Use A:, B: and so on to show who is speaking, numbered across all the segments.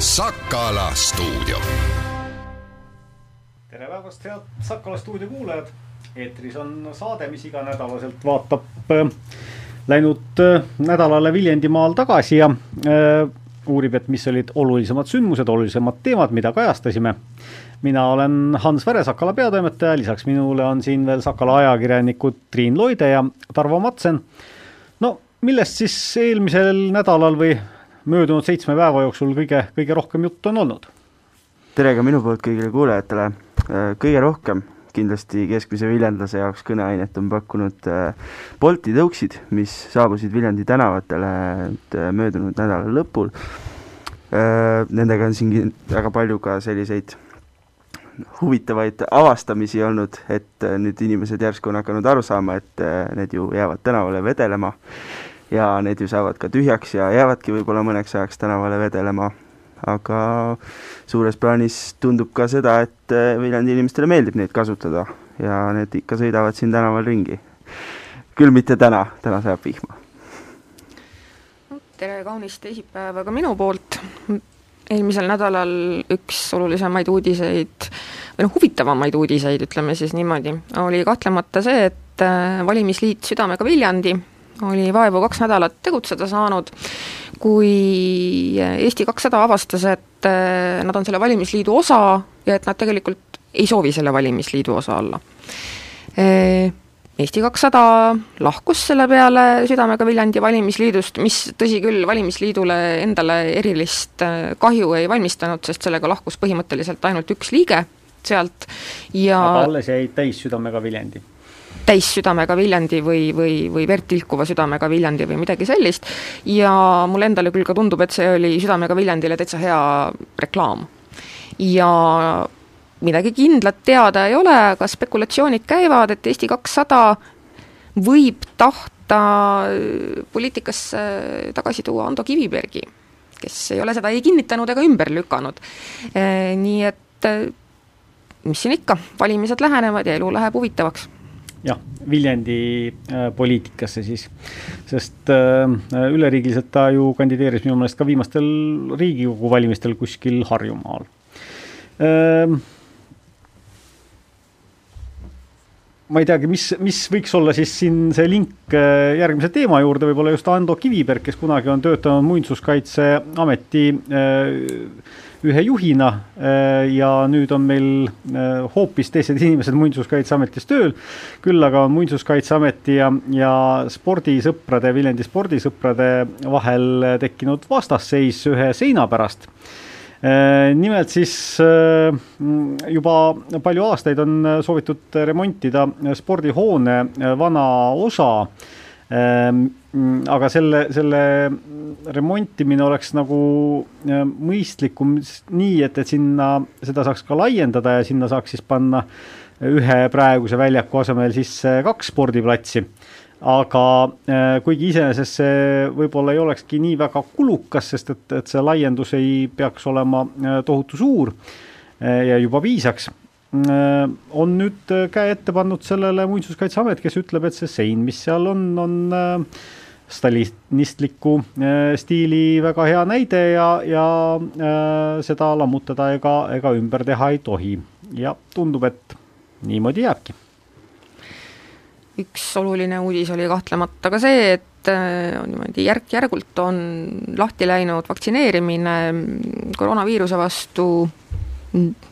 A: Sakala stuudio.
B: tere päevast, head Sakala stuudio kuulajad. eetris on saade, mis iganädalaselt vaatab äh, läinud äh, nädalale Viljandimaal tagasi ja äh, uurib, et mis olid olulisemad sündmused, olulisemad teemad, mida kajastasime. mina olen Hans Väre, Sakala peatoimetaja, lisaks minule on siin veel Sakala ajakirjanikud Triin Loide ja Tarvo Matsen. no millest siis eelmisel nädalal või möödunud seitsme päeva jooksul kõige, kõige rohkem juttu on olnud?
C: tere ka minu poolt kõigile kuulajatele, kõige rohkem kindlasti keskmise viljandlase jaoks kõneainet on pakkunud Bolti tõuksid, mis saabusid Viljandi tänavatele nüüd möödunud nädala lõpul. Nendega on siin väga palju ka selliseid huvitavaid avastamisi olnud, et nüüd inimesed järsku on hakanud aru saama, et need ju jäävad tänavale vedelema ja need ju saavad ka tühjaks ja jäävadki võib-olla mõneks ajaks tänavale vedelema aga suures plaanis tundub ka seda, et eh, Viljandi inimestele meeldib neid kasutada ja need ikka sõidavad siin tänaval ringi. küll mitte täna, täna sajab vihma.
D: tere kaunist teisipäeva ka minu poolt, eelmisel nädalal üks olulisemaid uudiseid või noh, huvitavamaid uudiseid, ütleme siis niimoodi, oli kahtlemata see, et eh, valimisliit Südamega Viljandi oli vaevu kaks nädalat tegutseda saanud kui Eesti kakssada avastas, et äh, nad on selle valimisliidu osa ja et nad tegelikult ei soovi selle valimisliidu osa olla. Äh, Eesti kakssada lahkus selle peale südamega Viljandi valimisliidust, mis tõsi küll, valimisliidule endale erilist äh, kahju ei valmistanud, sest sellega lahkus põhimõtteliselt ainult üks liige sealt ja
B: aga alles jäi täis südamega Viljandi
D: täissüdamega Viljandi või, või, või verd tilkuva südamega Viljandi või midagi sellist, ja mulle endale küll ka tundub, et see oli südamega Viljandile täitsa hea reklaam. ja midagi kindlat teada ei ole, aga spekulatsioonid käivad, et Eesti kakssada võib tahta poliitikasse tagasi tuua Ando Kivibergi, kes ei ole seda ei kinnitanud ega ümber lükanud. Nii et mis siin ikka, valimised lähenevad ja elu läheb huvitavaks
B: jah, Viljandi äh, poliitikasse siis, sest äh, üleriigiliselt ta ju kandideeris minu meelest ka viimastel Riigikogu valimistel kuskil Harjumaal äh,. ma ei teagi, mis, mis võiks olla siis siin see link järgmise teema juurde, võib-olla just Ando Kiviberg, kes kunagi on töötanud Muinsuskaitseameti ühe juhina äh, ja nüüd on meil äh, hoopis teised inimesed Muinsuskaitseametis tööl. küll aga on Muinsuskaitseameti ja, ja spordisõprade, Viljandi spordisõprade vahel tekkinud vastasseis ühe seina pärast äh, nimelt siis juba palju aastaid on soovitud remontida spordihoone vana osa aga selle, selle remontimine oleks nagu ehm, mõistlikum nii, et, et sinna, seda saaks ka laiendada ja sinna saaks siis panna ühe praeguse väljaku asemel siis kaks spordiplatsi. aga ehm, kuigi iseenesest see võib-olla ei olekski nii väga kulukas, sest et, et see laiendus ei peaks olema tohutu suur ja juba piisaks Äh, on nüüd äh, käe ette pannud sellele Muinsuskaitseamet, kes ütleb, et see sein, mis seal on, on äh, stalinistliku stiili väga hea näide ja, ja seda lammutada ega, ega ümber teha ei tohi. ja tundub, et niimoodi jääbki.
D: üks oluline uudis oli kahtlemata ka see, et niimoodi järk-järgult on lahti läinud vaktsineerimine koroonaviiruse vastu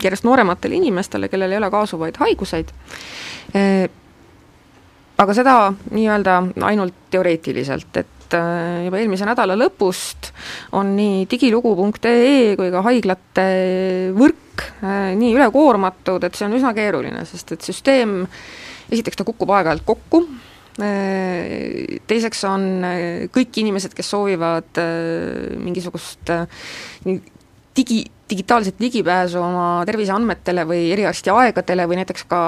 D: järjest noorematele inimestele, kellel ei ole kaasuvaid haiguseid, aga seda nii-öelda ainult teoreetiliselt, et juba eelmise nädala lõpust on nii digilugu.ee kui ka haiglate võrk nii ülekoormatud, et see on üsna keeruline, sest et süsteem, esiteks ta kukub aeg-ajalt kokku, teiseks on kõik inimesed, kes soovivad mingisugust digi, digitaalset ligipääsu oma terviseandmetele või eriarsti aegadele või näiteks ka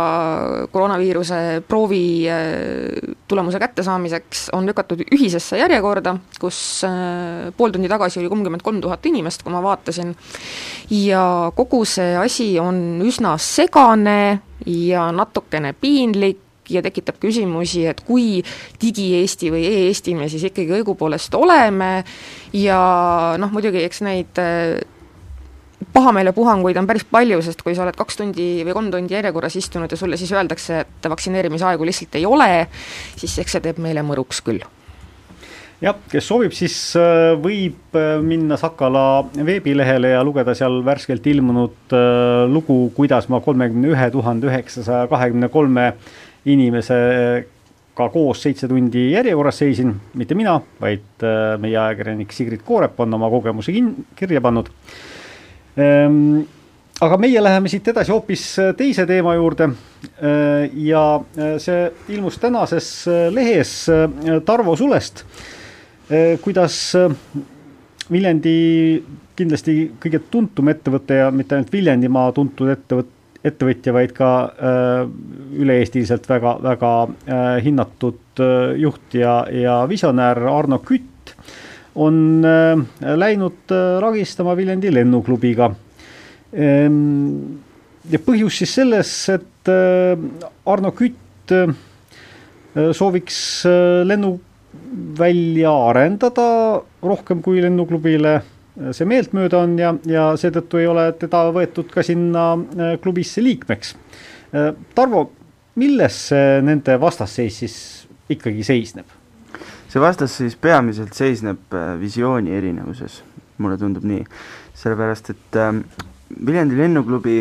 D: koroonaviiruse proovi äh, tulemuse kättesaamiseks on lükatud ühisesse järjekorda, kus äh, pool tundi tagasi oli kolmkümmend kolm tuhat inimest, kui ma vaatasin, ja kogu see asi on üsna segane ja natukene piinlik, ja tekitab küsimusi, et kui digi-Eesti või e-Eesti me siis ikkagi õigupoolest oleme ja noh, muidugi eks neid äh, pahameelepuhanguid on päris palju, sest kui sa oled kaks tundi või kolm tundi järjekorras istunud ja sulle siis öeldakse, et vaktsineerimisaegu lihtsalt ei ole, siis eks see teeb meele mõruks küll
B: jah, kes soovib, siis äh, võib äh, minna Sakala veebilehele ja lugeda seal värskelt ilmunud äh, lugu, kuidas ma kolmekümne ühe tuhande üheksasaja kahekümne kolme inimesega koos seitse tundi järjekorras seisin, mitte mina, vaid meie ajakirjanik Sigrid Koorep on oma kogemuse kirja pannud. Ehm, aga meie läheme siit edasi hoopis teise teema juurde. ja see ilmus tänases lehes Tarvo Sulest kuidas Viljandi kindlasti kõige tuntum ettevõte ja mitte ainult Viljandimaa tuntud ettevõte, ettevõtja, vaid ka äh, üle-eestiliselt väga, väga äh, hinnatud äh, juht ja, ja visionäär Arno Kütt on äh, läinud äh, ragistama Viljandi lennuklubiga ehm,. ja põhjus siis selles, et äh, Arno Kütt sooviks äh, lennu välja arendada rohkem kui lennuklubile see meeltmööda on ja, ja seetõttu ei ole teda võetud ka sinna klubisse liikmeks. Tarvo, milles nende vastasseis siis ikkagi seisneb?
C: See vastasseis peamiselt seisneb äh, visiooni erinevuses, mulle tundub nii, sellepärast et äh, Viljandi lennuklubi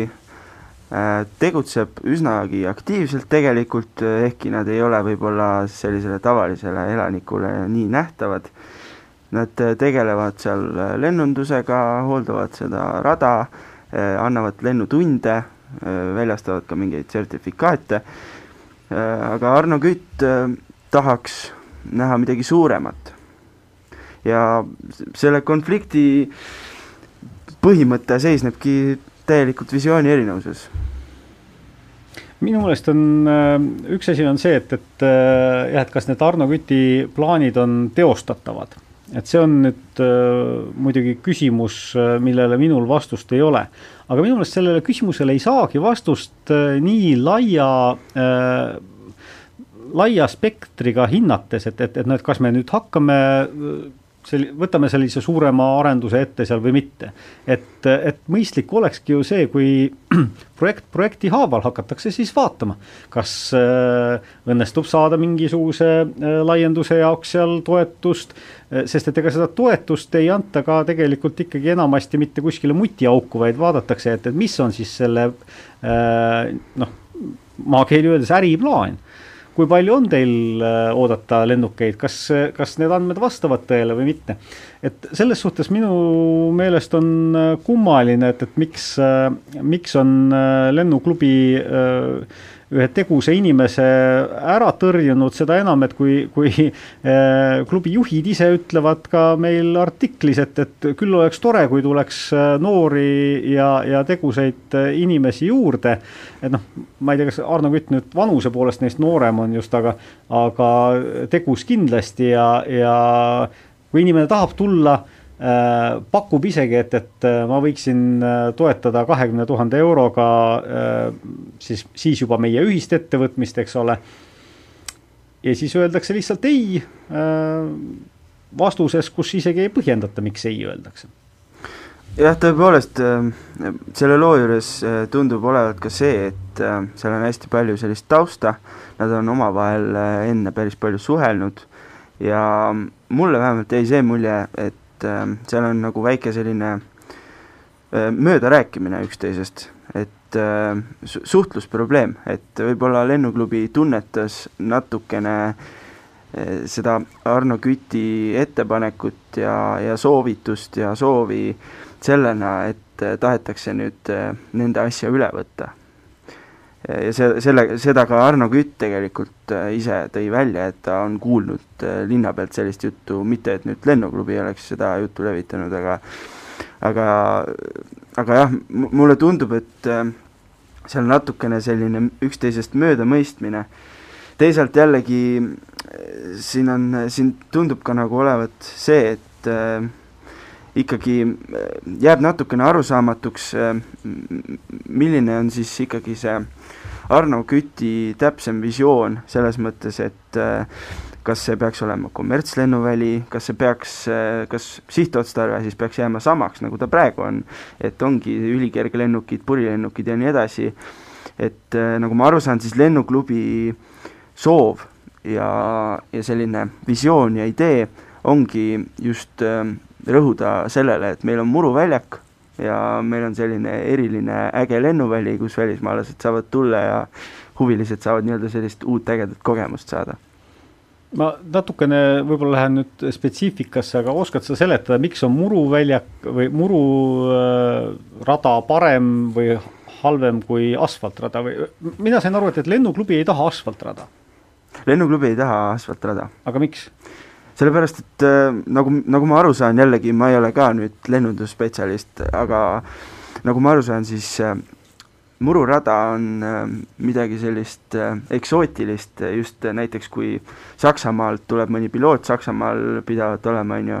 C: Äh, tegutseb üsnagi aktiivselt tegelikult, äh, ehkki nad ei ole võib-olla sellisele tavalisele elanikule nii nähtavad. Nad äh, tegelevad seal lennundusega, hooldavad seda rada, annavad lennutunde, väljastavad ka mingeid sertifikaate, aga Arno Kütt tahaks näha midagi suuremat. ja selle konflikti põhimõte seisnebki täielikult visiooni erinevuses
B: minu meelest on, äh, üks asi on see, et, et äh, jah, et kas need Arno Küti plaanid on teostatavad. et see on nüüd äh, muidugi küsimus, millele minul vastust ei ole. aga minu meelest sellele küsimusele ei saagi vastust nii laia äh, laia spektriga hinnates, et, et, et noh, et kas me nüüd hakkame sel-, võtame sellise suurema arenduse ette seal või mitte. et, et mõistlik olekski ju see, kui projekt projekti haaval hakatakse siis vaatama, kas äh, õnnestub saada mingisuguse äh, laienduse jaoks seal toetust äh,, sest et ega seda toetust ei anta ka tegelikult ikkagi enamasti mitte kuskile mutiauku, vaid vaadatakse, et, et mis on siis selle äh, noh, maakeeli öeldes äriplaan kui palju on teil äh, oodata lennukeid, kas, kas need andmed vastavad tõele või mitte? et selles suhtes minu meelest on äh, kummaline, et, et miks, äh, miks on lennuklubi äh, ühe tegusa inimese ära tõrjunud, seda enam, et kui, kui äh, klubi juhid ise ütlevad ka meil artiklis, et, et küll oleks tore, kui tuleks äh, noori ja, ja tegusaid äh, inimesi juurde. et noh, ma ei tea, kas Arno Kütt nüüd vanuse poolest neist noorem on just, aga, aga tegus kindlasti ja, ja kui inimene tahab tulla pakub isegi, et, et äh, ma võiksin äh, toetada kahekümne tuhande euroga siis, siis juba meie ühist ettevõtmist, eks ole. ja siis öeldakse lihtsalt ei vastuses, kus isegi ei põhjendata, miks ei öeldakse.
C: Jah, tõepoolest selle loo juures tundub olevat ka see, et seal on hästi palju sellist tausta, nad on omavahel enne päris palju suhelnud. Ja mulle vähemalt jäi see mulje, et et äh, seal on nagu väike selline äh, möödarääkimine üksteisest, et äh, suhtlusprobleem, et võib-olla lennuklubi tunnetas natukene seda Arno Küti ettepanekut ja, ja soovitust ja soovi sellena, et tahetakse nüüd nende asja üle võtta ja see, selle, seda ka Arno Kütt tegelikult äh, ise tõi välja, et ta on kuulnud äh, linna pealt sellist juttu, mitte et nüüd lennuklubi oleks seda juttu levitanud, aga aga, aga jah, mulle tundub, et äh, seal natukene selline üksteisest möödamõistmine, teisalt jällegi siin on, siin tundub ka nagu olevat see, et äh, ikkagi jääb natukene arusaamatuks, milline on siis ikkagi see Arno Küti täpsem visioon selles mõttes, et äh, kas see peaks olema kommertslennuväli, kas see peaks, äh, kas sihtotstarve siis peaks jääma samaks, nagu ta praegu on, et ongi ülikergelennukid, purilennukid ja nii edasi, et äh, nagu ma aru saan, siis lennuklubi soov ja, ja selline visioon ja idee ongi just rõhuda sellele, et meil on muruväljak ja meil on selline eriline äge lennuväli, kus välismaalased saavad tulla ja huvilised saavad nii-öelda sellist uut ägedat kogemust saada
B: ma natukene võib-olla lähen nüüd spetsiifikasse, aga oskad sa seletada, miks on muruväljak või mururada äh, parem või halvem kui asfaltrada või mina sain aru, et, et lennuklubi ei taha asfaltrada?
C: lennuklubi ei taha asfaltrada.
B: aga miks?
C: Sellepärast, et äh, nagu, nagu ma aru saan, jällegi ma ei ole ka nüüd lennundusspetsialist, aga nagu ma aru saan, siis äh, mururada on äh, midagi sellist eksootilist, just näiteks kui Saksamaalt tuleb mõni piloot, Saksamaal pidavat olema, on ju,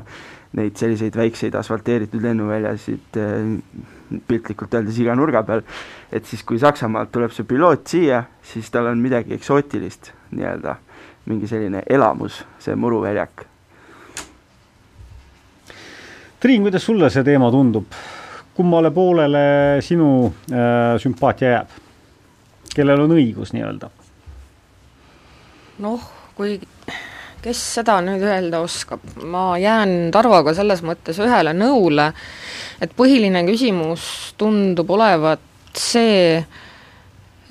C: neid selliseid väikseid asfalteeritud lennuväljasid piltlikult öeldes iga nurga peal, et siis, kui Saksamaalt tuleb see piloot siia, siis tal on midagi eksootilist nii-öelda, mingi selline elamus, see muruväljak
B: Triin, kuidas sulle see teema tundub? kummale poolele sinu äh, sümpaatia jääb? kellel on õigus nii-öelda?
D: noh, kui, kes seda nüüd öelda oskab, ma jään Tarvoga selles mõttes ühele nõule, et põhiline küsimus tundub olevat see,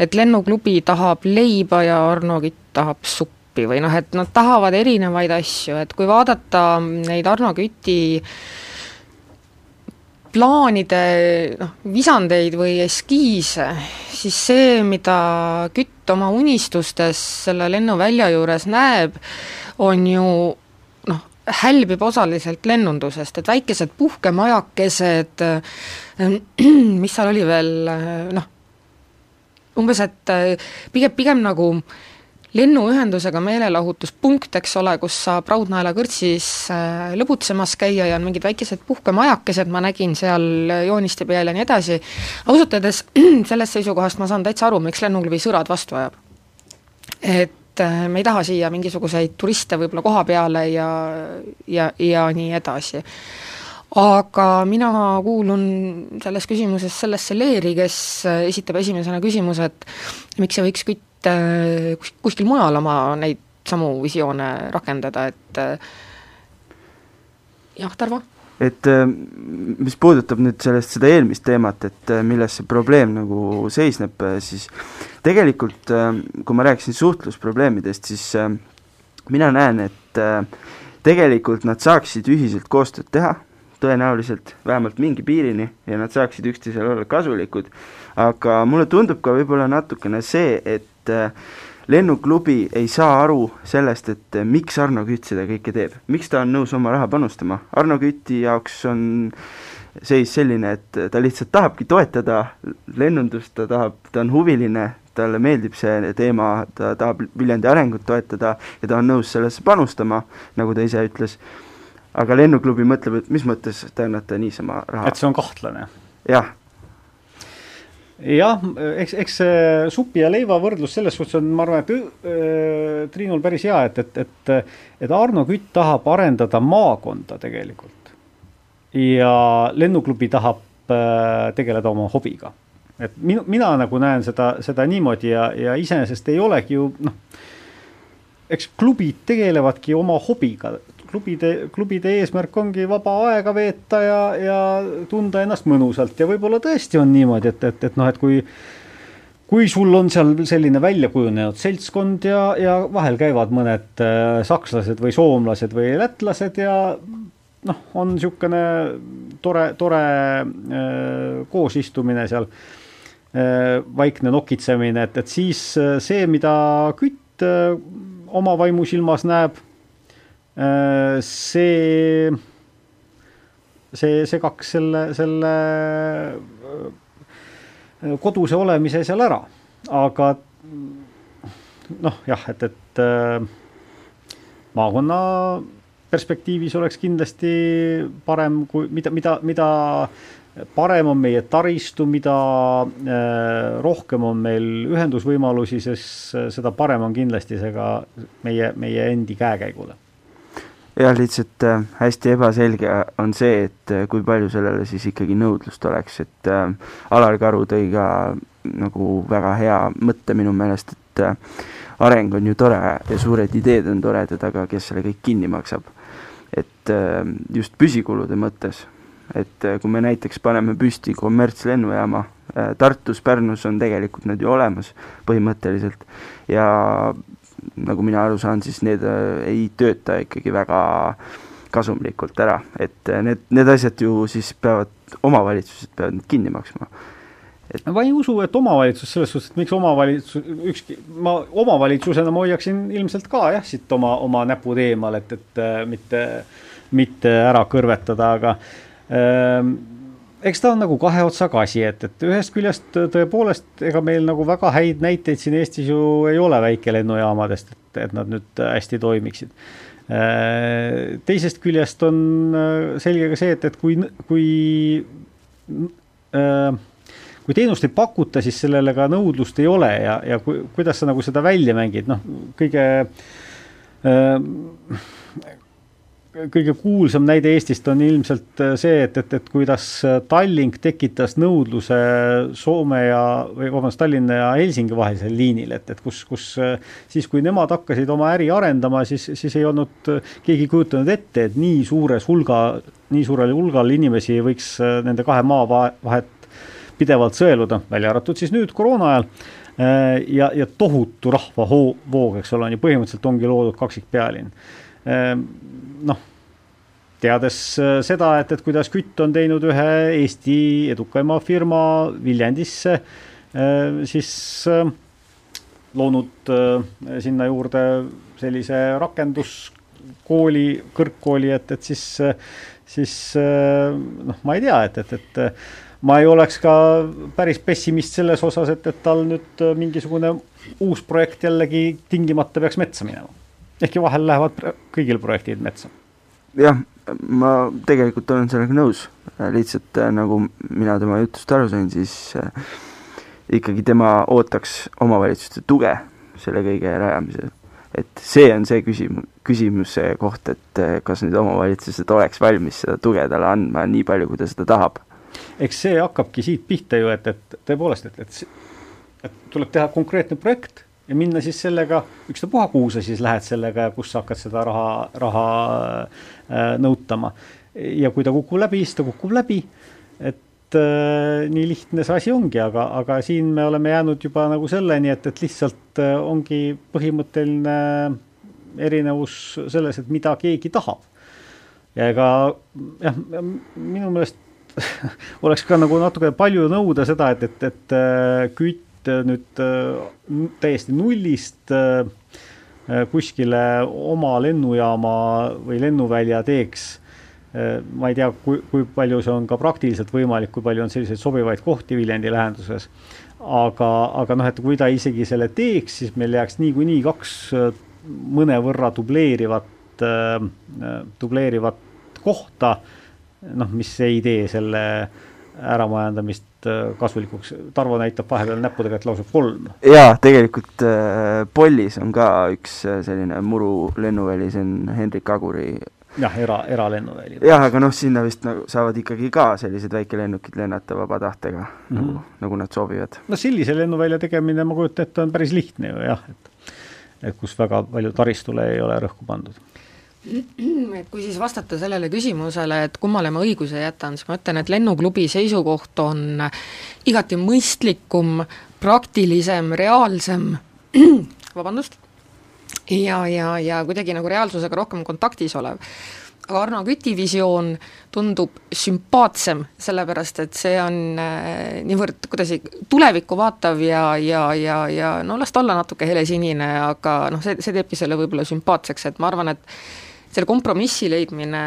D: et lennuklubi tahab leiba ja Arno Kütt tahab suppi või noh, et nad tahavad erinevaid asju, et kui vaadata neid Arno Küti äh, plaanide noh, visandeid või eskiise, siis see, mida Kütt oma unistustes selle lennuvälja juures näeb, on ju noh, hälbib osaliselt lennundusest, et väikesed puhkemajakesed, mis seal oli veel, noh, umbes et pigem, pigem nagu äh, lennuühendusega meelelahutuspunkt, eks ole, kus saab Raudnaela kõrtsis äh, lõbutsemas käia ja on mingid väikesed puhkemajakesed, ma nägin seal jooniste peal ja nii edasi, ausalt öeldes sellest seisukohast ma saan täitsa aru, miks lennuklubi sõrad vastu ajab. et äh, me ei taha siia mingisuguseid turiste võib-olla koha peale ja, ja, ja nii edasi aga mina kuulun selles küsimuses sellesse leeri, kes esitab esimesena küsimuse, et miks ei võiks kütt Äh, kuskil mujal oma neid samu visioone rakendada, et äh, jah, Tarvo?
C: et äh, mis puudutab nüüd sellest, seda eelmist teemat, et milles see probleem nagu seisneb, siis tegelikult kui ma rääkisin suhtlusprobleemidest, siis mina näen, et tegelikult nad saaksid ühiselt koostööd teha, tõenäoliselt vähemalt mingi piirini ja nad saaksid üksteisele olla kasulikud, aga mulle tundub ka võib-olla natukene see, et äh, lennuklubi ei saa aru sellest, et äh, miks Arno Kütt seda kõike teeb, miks ta on nõus oma raha panustama, Arno Küti jaoks on seis selline, et ta lihtsalt tahabki toetada lennundust, ta tahab, ta on huviline, talle meeldib see teema, ta tahab Viljandi arengut toetada ja ta on nõus sellesse panustama, nagu ta ise ütles, aga lennuklubi mõtleb, et mis mõttes te annate niisama raha.
B: et see on kahtlane?
C: jah
B: jah, eks, eks see supi ja leiva võrdlus selles suhtes on, ma arvan, et äh, Triinul päris hea, et, et, et, et Arno Kütt tahab arendada maakonda tegelikult. ja lennuklubi tahab äh, tegeleda oma hobiga. et minu, mina nagu näen seda, seda niimoodi ja, ja iseenesest ei olegi ju noh, eks klubid tegelevadki oma hobiga, klubide, klubide eesmärk ongi vaba aega veeta ja, ja tunda ennast mõnusalt. Ja võib-olla tõesti on niimoodi, et, et, et noh, et kui kui sul on seal selline välja kujunenud seltskond ja, ja vahel käivad mõned äh, sakslased või soomlased või lätlased ja noh, on niisugune tore, tore äh, koosistumine seal äh,, vaikne nokitsemine, et, et siis see, mida kütt oma vaimusilmas näeb see, see segaks selle, selle äh, koduse olemise seal ära, aga noh, jah, et, et äh, maakonna perspektiivis oleks kindlasti parem, kui mida, mida, mida parem on meie taristu, mida rohkem on meil ühendusvõimalusi, sest seda parem on kindlasti see ka meie, meie endi käekäigule
C: jah, lihtsalt äh, hästi ebaselge on see, et äh, kui palju sellele siis ikkagi nõudlust oleks, et äh, Alar Karu tõi ka nagu väga hea mõtte minu meelest, et äh, areng on ju tore ja suured ideed on toredad, aga kes selle kõik kinni maksab. et äh, just püsikulude mõttes, et äh, kui me näiteks paneme püsti kommertslennujaama äh,, Tartus, Pärnus on tegelikult need ju olemas põhimõtteliselt ja nagu mina aru saan, siis need äh, ei tööta ikkagi väga kasumlikult ära, et äh, need, need asjad ju siis peavad, omavalitsused peavad need kinni maksma.
B: Et ma ei usu, et omavalitsus selles suhtes, et miks omavalitsus, ükski, ma omavalitsusena ma hoiaksin ilmselt ka jah, siit oma, oma näpud eemal, et, et äh, mitte, mitte ära kõrvetada, aga ähm, eks ta on nagu kahe otsaga asi, et, et ühest küljest tõepoolest, ega meil nagu väga häid näiteid siin Eestis ju ei ole väikelennujaamadest, et, et nad nüüd hästi toimiksid. Äh, teisest küljest on äh, selge ka see, et, et kui, kui äh, kui teenust ei pakuta, siis sellele ka nõudlust ei ole ja, ja kui, kuidas sa nagu seda välja mängid, noh, kõige äh, kõige kuulsam näide Eestist on ilmselt äh, see, et, et, et kuidas äh, Tallink tekitas nõudluse Soome ja, või vabandust, Tallinna ja Helsingi vahelisel liinil, et, et kus, kus äh, siis, kui nemad hakkasid oma äri arendama, siis, siis ei olnud keegi kujutanud ette, et nii suures hulga, nii suurel hulgal inimesi võiks nende kahe maa vahet pidevalt sõeluda, välja arvatud siis nüüd koroona ajal. Ja, ja tohutu rahvavoog, eks ole, on ju põhimõtteliselt ongi loodud kaksikpealinn noh, teades äh, seda, et, et kuidas Kütt on teinud ühe Eesti edukaima firma Viljandisse, äh, siis äh, loonud sinna juurde sellise rakenduskooli, kõrgkooli, et, et siis, siis noh, ma ei tea, et, et, et ma ei oleks ka päris pessimist selles osas, et, et tal nüüd mingisugune uus projekt jällegi tingimata peaks metsa minema ehkki vahel lähevad kõigil projektid metsa.
C: jah, ma tegelikult olen sellega nõus, lihtsalt äh, nagu mina tema jutust aru sain, siis äh, ikkagi tema ootaks omavalitsuste tuge selle kõige rajamisel. et see on see küsimus, küsimuse koht, et äh, kas need omavalitsused oleks valmis seda tuge talle andma nii palju, kui ta seda tahab.
B: eks see hakkabki siit pihta ju, et, et tõepoolest, et, et, et tuleb teha konkreetne projekt ja minna siis sellega, ükstapuha, kuhu sa siis lähed sellega ja kus sa hakkad seda raha, raha äh, nõutama. ja kui ta kukub läbi, siis ta kukub läbi. et äh, nii lihtne see asi ongi, aga, aga siin me oleme jäänud juba nagu selleni, et, et lihtsalt äh, ongi põhimõtteline erinevus selles, et mida keegi tahab. ja ega jah, minu meelest oleks ka nagu natuke palju nõuda seda, et, et, et kütt nüüd äh, täiesti nullist äh, kuskile oma lennujaama või lennuvälja teeks. ma ei tea, kui, kui palju see on ka praktiliselt võimalik, kui palju on selliseid sobivaid kohti Viljandi lähenduses. aga, aga noh, et kui ta isegi selle teeks, siis meil jääks niikuinii kaks mõnevõrra dubleerivat, dubleerivat kohta, noh, mis ei tee selle äramajandamist Äh, kasulikuks, Tarvo näitab vahepeal näppudega, et lausa kolm.
C: jaa, tegelikult äh, Pollis on ka üks äh, selline muru lennuväli, see on Hendrik Aguri
B: jah, era, eralennuväli.
C: jah, aga noh, sinna vist nagu saavad ikkagi ka sellised väikelennukid lennata vaba tahtega mm, -hmm. nagu, nagu nad soovivad.
B: no sellise lennuvälja tegemine, ma kujutan ette, on päris lihtne ju jah, et et kus väga palju taristule ei ole rõhku pandud
D: et kui siis vastata sellele küsimusele, et kummale ma õiguse jätan, siis ma ütlen, et lennuklubi seisukoht on igati mõistlikum, praktilisem, reaalsem, vabandust, ja, ja, ja kuidagi nagu reaalsusega rohkem kontaktis olev. aga Arno Küti visioon tundub sümpaatsem, sellepärast et see on äh, niivõrd kuidagi tulevikku vaatav ja, ja, ja, ja no las ta olla natuke helesinine, aga noh, see, see teebki selle võib-olla sümpaatseks, et ma arvan, et selle kompromissi leidmine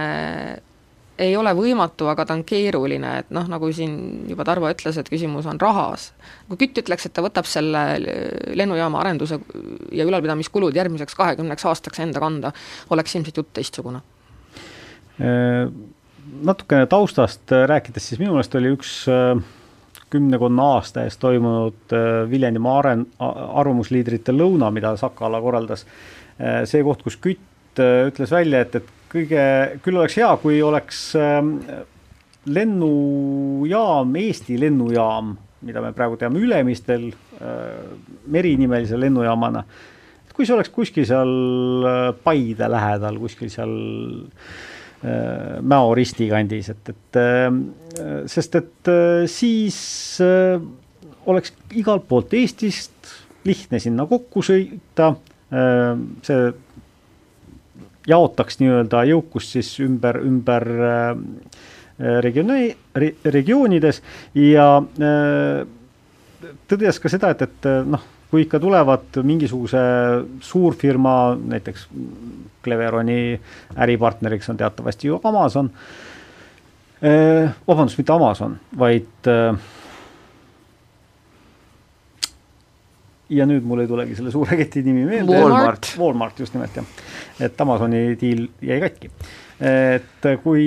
D: ei ole võimatu, aga ta on keeruline, et noh, nagu siin juba Tarvo ütles, et küsimus on rahas. kui Kütt ütleks, et ta võtab selle lennujaama arenduse ja ülalpidamiskulud järgmiseks kahekümneks aastaks enda kanda, oleks ilmselt jutt teistsugune.
B: Äh, natukene taustast rääkides, siis minu meelest oli üks kümnekonna aasta eest toimunud Viljandimaa aren-, arvamusliidrite lõuna, mida Sakala korraldas. see koht, kus Kütt ütles välja, et, et kõige, küll oleks hea, kui oleks lennujaam, Eesti lennujaam, mida me praegu teame Ülemistel merinimelise lennujaamana. Kui see oleks kuskil seal äh, Paide lähedal, kuskil seal äh, Mäo risti kandis, et, et äh, sest et siis oleks igalt poolt Eestist lihtne sinna kokku sõita, see jaotaks nii-öelda jõukust siis ümber, ümber regiooni, regioonides ja tõdes ka seda, et, et noh kui ikka tulevad mingisuguse suurfirma, näiteks Cleveroni äripartneriks on teatavasti ju Amazon vabandust, mitte Amazon, vaid eh, ja nüüd mul ei tulegi selle suure keti nimi meelde.
C: Walmart.
B: Walmart, just nimelt jah. et Amazoni diil jäi katki. et kui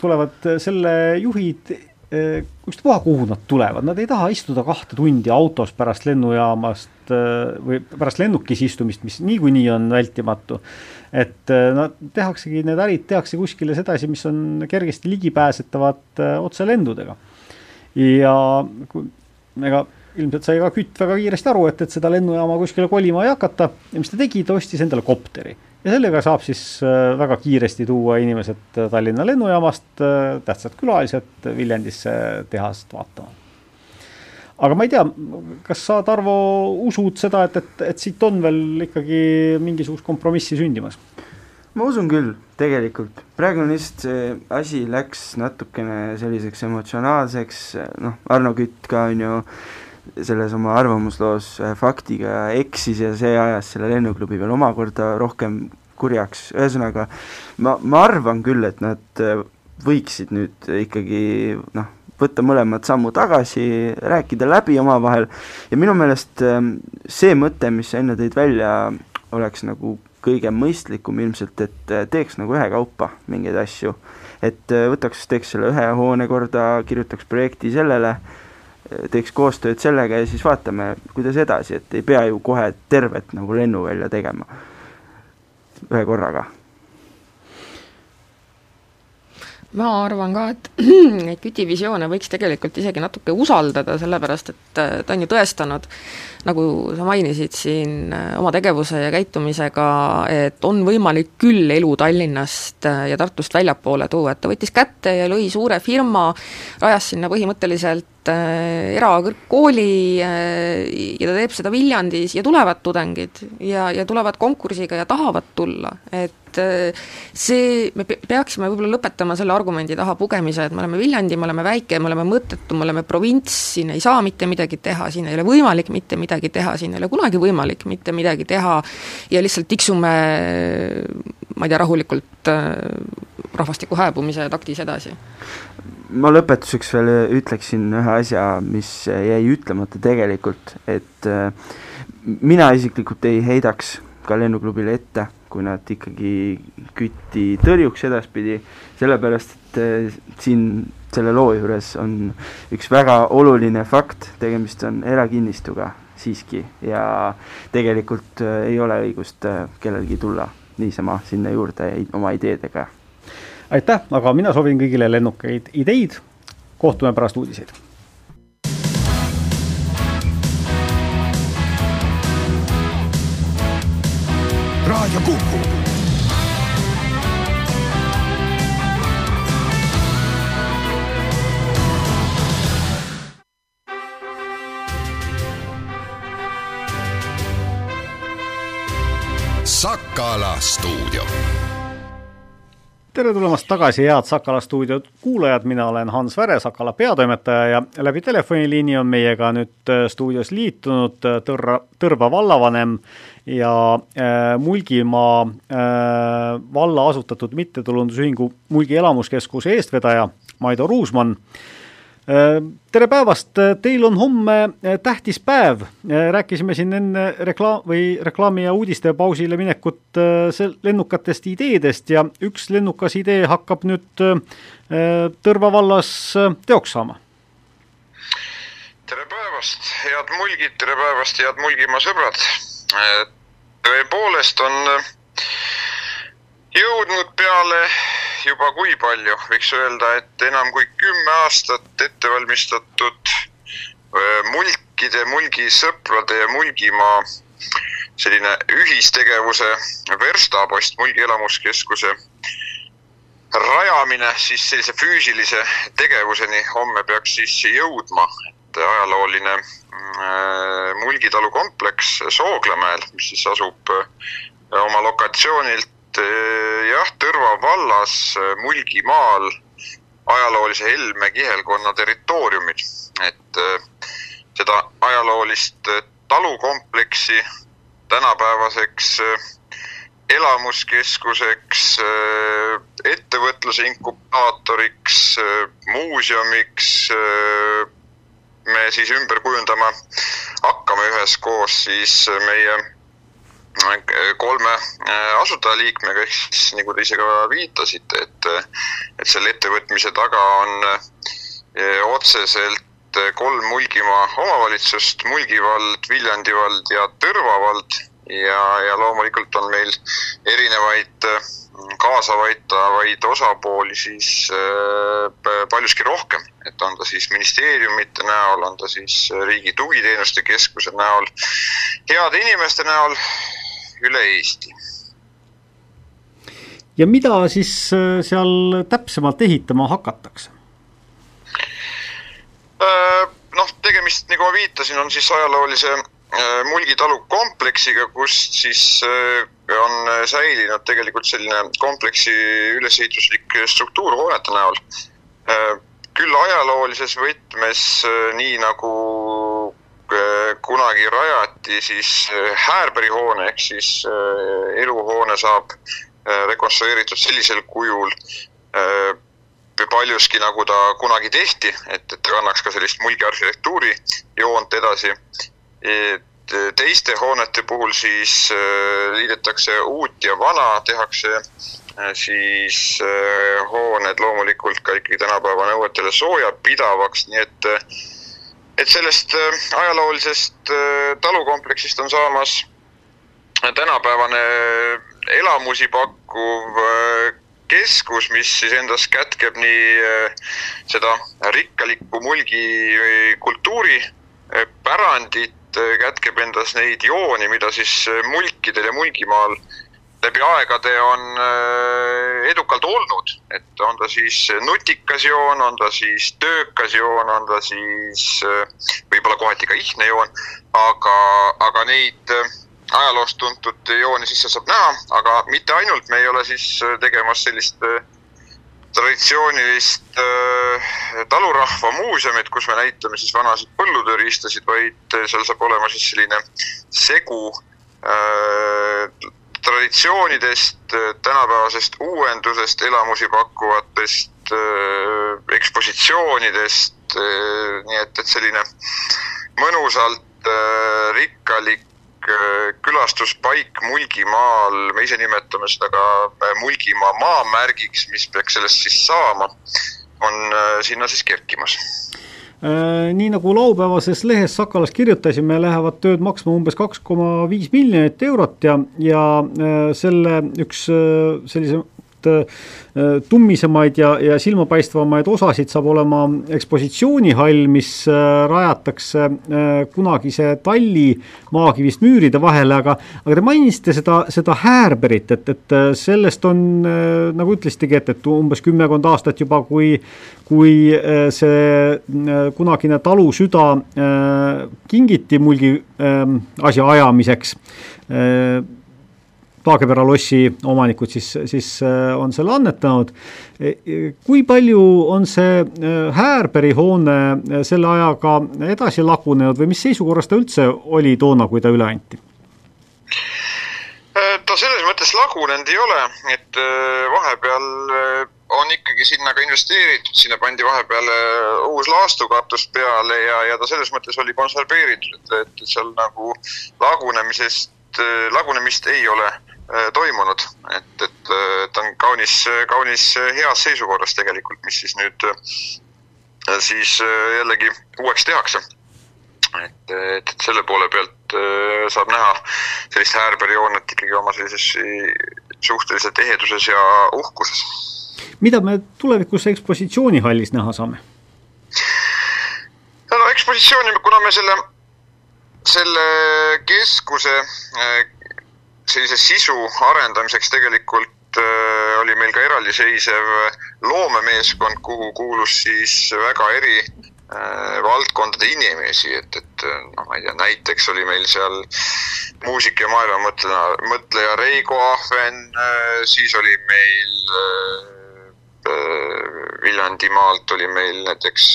B: tulevad selle juhid ükstapuha, kuhu nad tulevad, nad ei taha istuda kahte tundi autos pärast lennujaamast või pärast lennukis istumist, mis niikuinii on vältimatu. et nad tehaksegi, need ärid tehakse kuskile sedasi, mis on kergesti ligipääsetavad otselendudega. ja ega ilmselt sai ka Kütt väga kiiresti aru, et, et seda lennujaama kuskile kolima ei hakata ja mis ta tegi, ta ostis endale kopteri ja sellega saab siis äh, väga kiiresti tuua inimesed äh, Tallinna lennujaamast, äh, tähtsad külalised Viljandisse tehast vaatama. aga ma ei tea, kas sa, Tarvo, usud seda, et, et, et siit on veel ikkagi mingisugust kompromissi sündimas?
C: ma usun küll, tegelikult. praegu on lihtsalt see asi läks natukene selliseks emotsionaalseks, noh, Arno Kütt ka on ju selles oma arvamusloos faktiga eksis ja see ajas selle lennuklubi veel omakorda rohkem kurjaks, ühesõnaga ma, ma arvan küll, et nad äh, võiksid nüüd ikkagi noh, võtta mõlemad sammu tagasi, rääkida läbi omavahel ja minu meelest ähm, see mõte, mis sa enne tõid välja, oleks nagu kõige mõistlikum ilmselt, et äh, teeks nagu ühekaupa mingeid asju. et äh, võtaks, teeks selle ühe hoone korda, kirjutaks projekti sellele, teeks koostööd sellega ja siis vaatame, kuidas edasi, et ei pea ju kohe tervet nagu lennuvälja tegema ühe korraga.
D: Ma arvan ka, et neid Küti visioone võiks tegelikult isegi natuke usaldada, sellepärast et äh, ta on ju tõestanud, nagu sa mainisid siin äh, oma tegevuse ja käitumisega, et on võimalik küll elu Tallinnast äh, ja Tartust väljapoole tuua, et ta võttis kätte ja lõi suure firma, rajas sinna põhimõtteliselt erakõrgkooli ja ta teeb seda Viljandis ja tulevad tudengid ja, ja tulevad konkursiga ja tahavad tulla, et et äh, see, me peaksime võib-olla lõpetama selle argumendi taha pugemise, et me oleme Viljandi, me oleme väike, me oleme mõttetu, me oleme provints, siin ei saa mitte midagi teha, siin ei ole võimalik mitte midagi teha, siin ei ole kunagi võimalik mitte midagi teha ja lihtsalt tiksume ma ei tea, rahulikult äh, rahvastiku hääbumise taktis edasi.
C: Ma lõpetuseks veel ütleksin ühe asja, mis jäi ütlemata tegelikult, et äh, mina isiklikult ei heidaks ka lennuklubile ette, kui nad ikkagi kütti tõrjuks edaspidi, sellepärast et äh, siin selle loo juures on üks väga oluline fakt, tegemist on erakinnistuga siiski ja tegelikult äh, ei ole õigust äh, kellelgi tulla niisama sinna juurde oma ideedega.
B: aitäh, aga mina soovin kõigile lennukaid ideid, kohtume pärast uudiseid
A: Raadio Kuku. Sakala stuudio.
B: Tere tulemast tagasi, head Sakala stuudio kuulajad, mina olen Hans Väre, Sakala peatoimetaja ja läbi telefoniliini on meiega nüüd äh, stuudios liitunud äh, Tõrva, Tõrva vallavanem ja äh, Mulgimaa äh, valla asutatud mittetulundusühingu Mulgi Elamuskeskuse eestvedaja Maido Ruusmann tere päevast, teil on homme tähtis päev, rääkisime siin enne reklaam või reklaami ja uudistepausile minekut lennukatest ideedest ja üks lennukas idee hakkab nüüd Tõrva vallas teoks saama.
E: tere päevast, head mulgid, tere päevast, head Mulgimaa sõbrad. tõepoolest on jõudnud peale juba kui palju, võiks öelda, et enam kui kümme aastat ettevalmistatud mulkide, mulgisõprade ja Mulgimaa selline ühistegevuse verstapost Mulgi elamuskeskuse rajamine siis sellise füüsilise tegevuseni homme peaks siis jõudma, et ajalooline Mulgitalu kompleks Sooglamäel, mis siis asub oma lokatsioonilt Eh, jah, Tõrva vallas eh, Mulgimaal ajaloolise Helme kihelkonna territooriumil, et eh, seda ajaloolist talukompleksi tänapäevaseks elamuskeskuseks, ettevõtluse inkubaatoriks, muuseumiks me siis ümber kujundama hakkame üheskoos siis meie kolme äh, asutajaliikmega, ehk siis nagu te ise ka viitasite, et, et selle ettevõtmise taga on äh, otseselt äh, kolm Mulgimaa omavalitsust, Mulgi vald, Viljandi vald ja Tõrva vald ja, ja loomulikult on meil erinevaid kaasavaitavaid osapooli siis paljuski rohkem, et on ta siis ministeeriumite näol, on ta siis Riigi Tugiteenuste Keskuse näol, heade inimeste näol üle Eesti.
B: ja mida siis äh, seal täpsemalt ehitama hakatakse?
E: Äh, noh, tegemist, nagu ma viitasin, on siis ajaloolise äh, mulgitalu kompleksiga, kust siis on säilinud tegelikult selline kompleksi ülesehituslik struktuur hoonete näol. küll ajaloolises võtmes, nii nagu kunagi rajati siis Häärbergi hoone ehk siis äh, eluhoone saab rekonstrueeritud sellisel kujul paljuski nagu ta kunagi tehti, et, et ta kannaks ka sellist mulgiarhitektuuri joont edasi. et teiste hoonete puhul siis liidetakse uut ja vana, tehakse siis hooned loomulikult ka ikkagi tänapäeva nõuetele soojapidavaks, nii et et sellest äh, ajaloolisest äh, talukompleksist on saamas tänapäevane elamusi pakkuv äh, keskus, mis siis endas kätkeb nii seda rikkalikku mulgi kultuuripärandit, kätkeb endas neid jooni, mida siis mulkidel ja mulgimaal läbi aegade on äh, edukalt olnud, et on ta siis nutikas joon, on ta siis töökas joon, on ta siis äh, võib-olla kohati ka ihne joon, aga, aga neid äh, ajaloost tuntud jooni sisse saab näha, aga mitte ainult, me ei ole siis tegemas sellist traditsioonilist talurahva muuseumit, kus me näitame siis vanasid põllutööriistasid, vaid seal saab olema siis selline segu traditsioonidest, tänapäevasest uuendusest, elamusi pakkuvatest äh, ekspositsioonidest äh,, nii et, et selline mõnusalt äh, rikkalik äh, külastuspaik Mulgimaal, me ise nimetame seda ka äh, Mulgimaa maamärgiks, mis peaks sellest siis saama, on äh, sinna siis kerkimas.
B: Äh, nii nagu laupäevases lehes Sakalas kirjutasime, lähevad tööd maksma umbes kaks koma viis miljonit eurot ja, ja äh, selle üks äh, sellise Äh, tummisemaid ja, ja silmapaistvamaid osasid saab olema ekspositsioonihall, mis äh, rajatakse äh, kunagise talli maakivist müüride vahele, aga, aga te mainisite seda, seda häärberit, et, et sellest on, nagu ütlesitegi, et, et umbes kümmekond aastat juba, kui, kui see kunagine talu süda kingiti mulgi asja Taagepera lossi omanikud siis, siis äh, on selle annetanud. E, e, kui palju on see äh, Häärberi hoone äh, selle ajaga edasi lagunenud või mis seisukorras ta üldse oli toona, kui ta üle anti?
E: ta selles mõttes lagunenud ei ole, et vahepeal on ikkagi sinna ka investeeritud, sinna pandi vahepeal uus laastukatus peale ja, ja ta selles mõttes oli konserveeritud, et, et seal nagu lagunemisest, lagunemist ei ole toimunud, et, et ta on kaunis, kaunis heas seisukorras tegelikult, mis siis nüüd siis jällegi uueks tehakse et, et, selle poole pealt äh, saab näha sellist häärperioonat ikkagi oma sellises suhteliselt eheduses ja uhkuses.
B: mida me tulevikus ekspositsioonihallis näha saame?
E: no ekspositsiooni, kuna me selle, selle keskuse äh, sellise sisu arendamiseks tegelikult äh, oli meil ka eraldiseisev loomemeeskond, kuhu kuulus siis väga eri Äh, valdkondade inimesi, et, et noh, ma ei tea, näiteks oli meil seal muusik ja maailmamõtleja, mõtleja Reigo Ahven, siis oli meil Viljandimaalt oli meil näiteks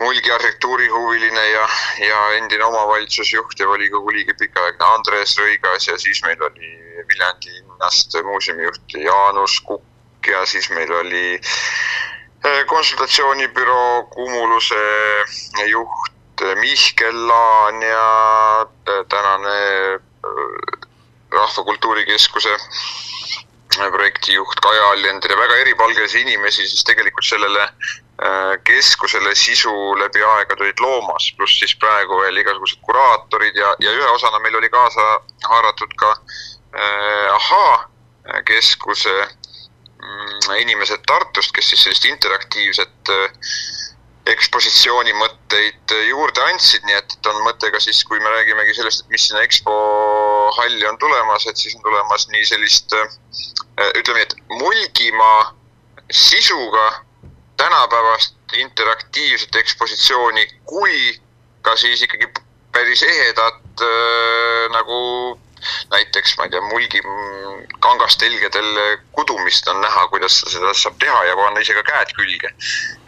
E: Mulgi arhitektuurihuviline ja, ja endine omavalitsusjuht ja volikogu liige pikaaegne Andres Rõigas ja siis meil oli Viljandi linnast muuseumijuht Jaanus Kukk ja siis meil oli Äh, konsultatsioonibüroo Kumuluse juht Mihkel Laan ja äh, tänane äh, Rahvakultuuri Keskuse projektijuht Kaja Allender ja väga eripalgelisi inimesi siis tegelikult sellele keskusele sisu läbi aegade olid loomas, pluss siis praegu veel igasugused kuraatorid ja, ja ühe osana meil oli kaasa haaratud ka äh, Ahaa keskuse Mm, inimesed Tartust, kes siis sellist interaktiivset äh, ekspositsiooni mõtteid äh, juurde andsid, nii et, et on mõte ka siis, kui me räägimegi sellest, et mis sinna EXPO halli on tulemas, et siis on tulemas nii sellist äh, ütleme et Mulgimaa sisuga tänapäevast interaktiivset ekspositsiooni, kui ka siis ikkagi päris ehedat äh, nagu näiteks ma ei tea, mulgi kangastelgedel kudumist on näha, kuidas seda saab teha ja panna ise ka käed külge.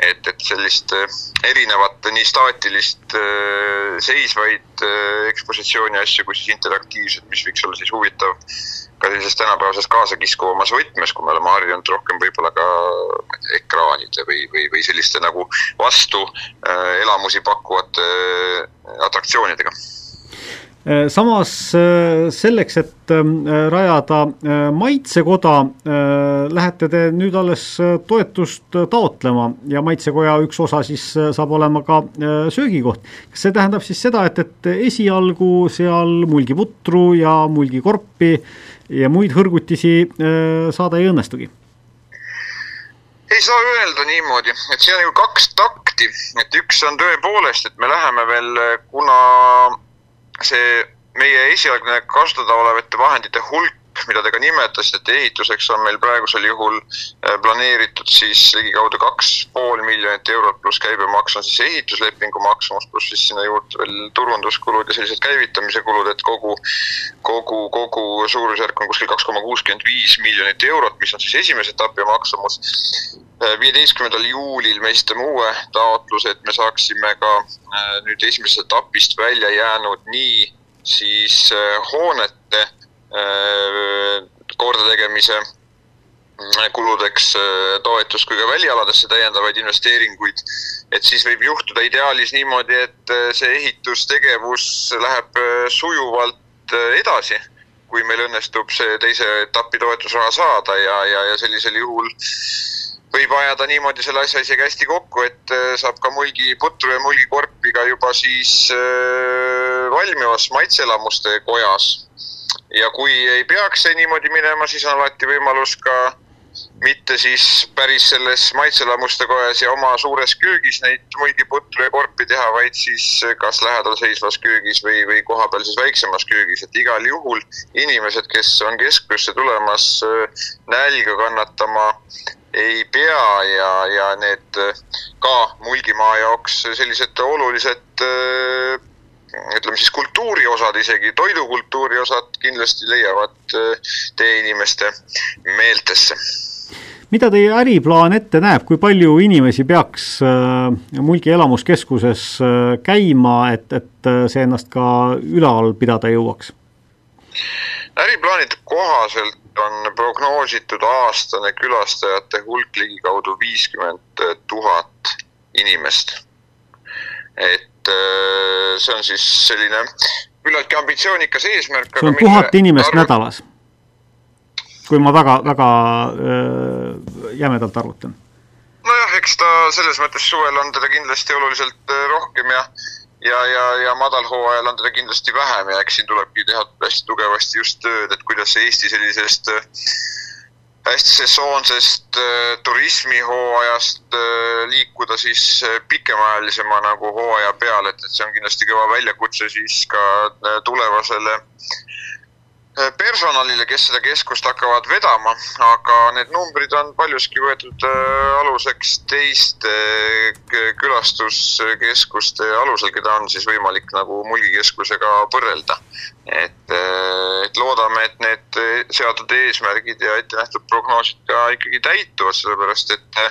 E: et, et sellist äh, erinevat nii staatilist äh, seisvaid äh, ekspositsiooni asju kui siis interaktiivset, mis võiks olla siis huvitav ka sellises tänapäevases kaasakiskuvas võtmes, kui me oleme harjunud rohkem võib-olla ka ekraanide või, või, või selliste nagu vastu äh, elamusi pakkuvate äh, atraktsioonidega
B: samas äh, selleks, et ähm, rajada äh, maitsekoda, lähete te nüüd alles toetust taotlema ja maitsekoja üks osa siis saab olema ka söögikoht. kas see tähendab siis seda, et, et esialgu seal mulgiputru ja mulgikorpi ja muid hõrgutisi saada ei õnnestugi?
E: ei saa öelda niimoodi, et siin on ju kaks takti, et üks on tõepoolest, et me läheme veel, kuna see meie esialgne kasutada olevate vahendite hulk, mida te ka nimetasite, ehituseks on meil praegusel juhul äh, planeeritud siis ligikaudu kaks pool miljonit eurot pluss käibemaks on siis ehituslepingu maksumus, pluss siis sinna juurde veel turunduskulud ja sellised käivitamise kulud, et kogu, kogu, kogu suurusjärk on kuskil kaks koma kuuskümmend viis miljonit eurot, mis on siis esimese etapi maksumus. Äh, viieteistkümnendal juulil me esitame uue taotluse, et me saaksime ka äh, nüüd esimesest etapist välja jäänud nii siis äh, hoonete äh, kordategemise äh, kuludeks toetust kui ka välialadesse täiendavaid investeeringuid, et siis võib juhtuda ideaalis niimoodi, et see ehitustegevus läheb sujuvalt edasi, kui meil õnnestub see teise etapi toetusraha saada ja, ja, ja sellisel juhul võib ajada niimoodi selle asja isegi hästi kokku, et saab ka mulgiputru ja mulgikorpi ka juba siis valmivas maitseelamuste kojas. ja kui ei peaks see niimoodi minema, siis on alati võimalus ka mitte siis päris selles maitseelamuste kojas ja oma suures köögis neid mulgiputru ja korpi teha, vaid siis kas lähedal seisvas köögis või, või kohapeal siis väiksemas köögis, et igal juhul inimesed, kes on keskusesse tulemas nälga kannatama, ei pea ja, ja need ka Mulgimaa jaoks sellised olulised ütleme siis kultuuriosad, isegi toidukultuuri osad kindlasti leiavad äh, tee inimeste meeltesse.
B: mida teie äriplaan ette näeb, kui palju inimesi peaks äh, Mulgi elamuskeskuses äh, käima, et, et see ennast ka ülal pidada jõuaks?
E: äriplaanide kohaselt on prognoositud aastane külastajate hulk ligikaudu viiskümmend tuhat inimest. et äh, see on siis selline küllaltki ambitsioonikas eesmärk.
B: see on tuhat inimest arv... nädalas. kui ma väga, väga äh, jämedalt arvutan.
E: nojah, eks ta selles mõttes suvel on teda kindlasti oluliselt äh, rohkem ja ja, ja, ja madalhooajal on teda kindlasti vähem ja eks siin tulebki teha hästi tugevasti just tööd, et kuidas Eesti sellisest äh, hästi sesoonsest äh, turismihooajast äh, liikuda siis pikemaajalisema nagu hooaja peale, et, et see on kindlasti kõva väljakutse siis ka tulevasele personalile, kes seda keskust hakkavad vedama, aga need numbrid on paljuski võetud äh, aluseks teiste äh, külastuskeskuste alusel, keda on siis võimalik nagu mulgikeskusega võrrelda. et, et loodame, et need seatud eesmärgid ja ette nähtud prognoosid ka ikkagi täituvad, sellepärast et